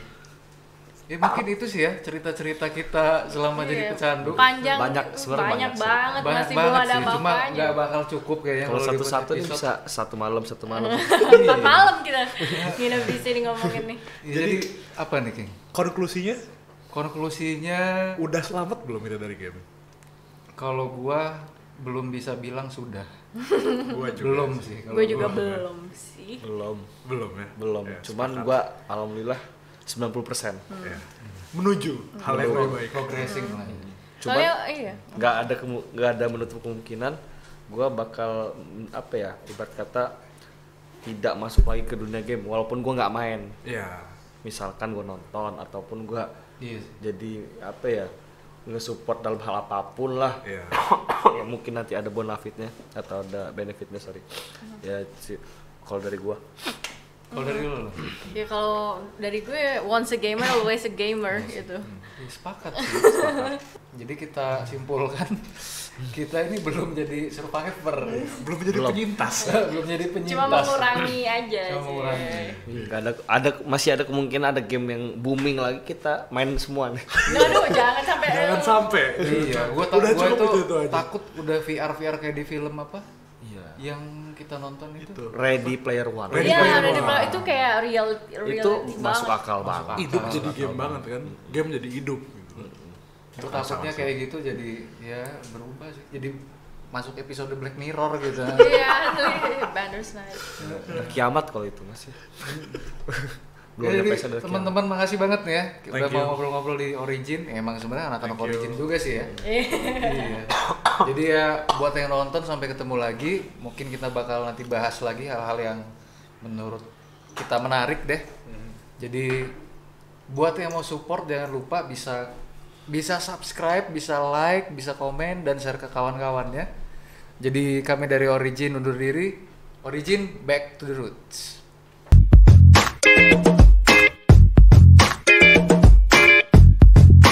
Ya mungkin itu sih ya cerita-cerita kita selama jadi Iya. pecandu. Panjang. Banyak, sebenarnya banyak banyak banget Banyak masih belum banget ada sih, cuma nggak bakal cukup kayaknya Kalau satu-satu nih episode. bisa satu malam satu malam. Empat malam kita nginep di sini ngomongin nih. Ya, jadi apa nih, King? konklusinya Konklusinya udah selamat belum kita dari game kalau gua belum bisa bilang sudah. gua juga belum sih. Gue juga gua. belum sih. belum, belum ya belum. Ya, Cuman sepakat. gua alhamdulillah 90%. Ya. menuju hal yang lebih baik progressing lah. Cuman Soalnya iya. nggak ada nggak ada menutup kemungkinan gua bakal apa ya ibarat kata tidak masuk lagi ke dunia game walaupun gua nggak main ya misalkan gua nonton ataupun gua Iya. jadi apa ya nge-support dalam hal apa pun lah ya ya mungkin nanti ada bonafitnya atau ada benefitnya sorry ya sih kalau dari gua Kalau dari lo, lo? Ya kalau dari gue once a gamer always a gamer gitu. Ya, sepakat sih, sepakat. Jadi kita simpulkan kita ini belum jadi survivor, belum menjadi Belum. penyintas belum jadi penyintas. Cuma mengurangi aja Cuma sih. mengurangi. nggak ada ada masih ada kemungkinan ada game yang booming lagi kita main semua nih Aduh, jangan sampai jangan sampai Iya, gua tak Udah gua cukup itu, itu- itu aja. takut udah VR VR kayak di film apa? iya Yang kita nonton itu. itu Ready Player One Ready Iya, Player One. itu kayak real reality itu banget. masuk akal banget hidup Akal, jadi akal game banget. banget kan game jadi hidup gitu. Itu takutnya kayak gitu jadi ya berubah sih. Jadi masuk episode Black Mirror gitu. Iya, Bandersnatch. Kiamat kalau itu masih belum Jadi, teman-teman makasih banget nih ya udah Thank mau ngobrol-ngobrol di Origin. Emang sebenarnya anak-anak Thank you. Origin juga sih ya. iya. Jadi ya buat yang nonton sampai ketemu lagi, mungkin kita bakal nanti bahas lagi hal-hal yang menurut kita menarik deh. Jadi buat yang mau support jangan lupa bisa bisa subscribe, bisa like, bisa komen dan share ke kawan-kawannya. Jadi kami dari Origin undur diri. Origin back to the roots.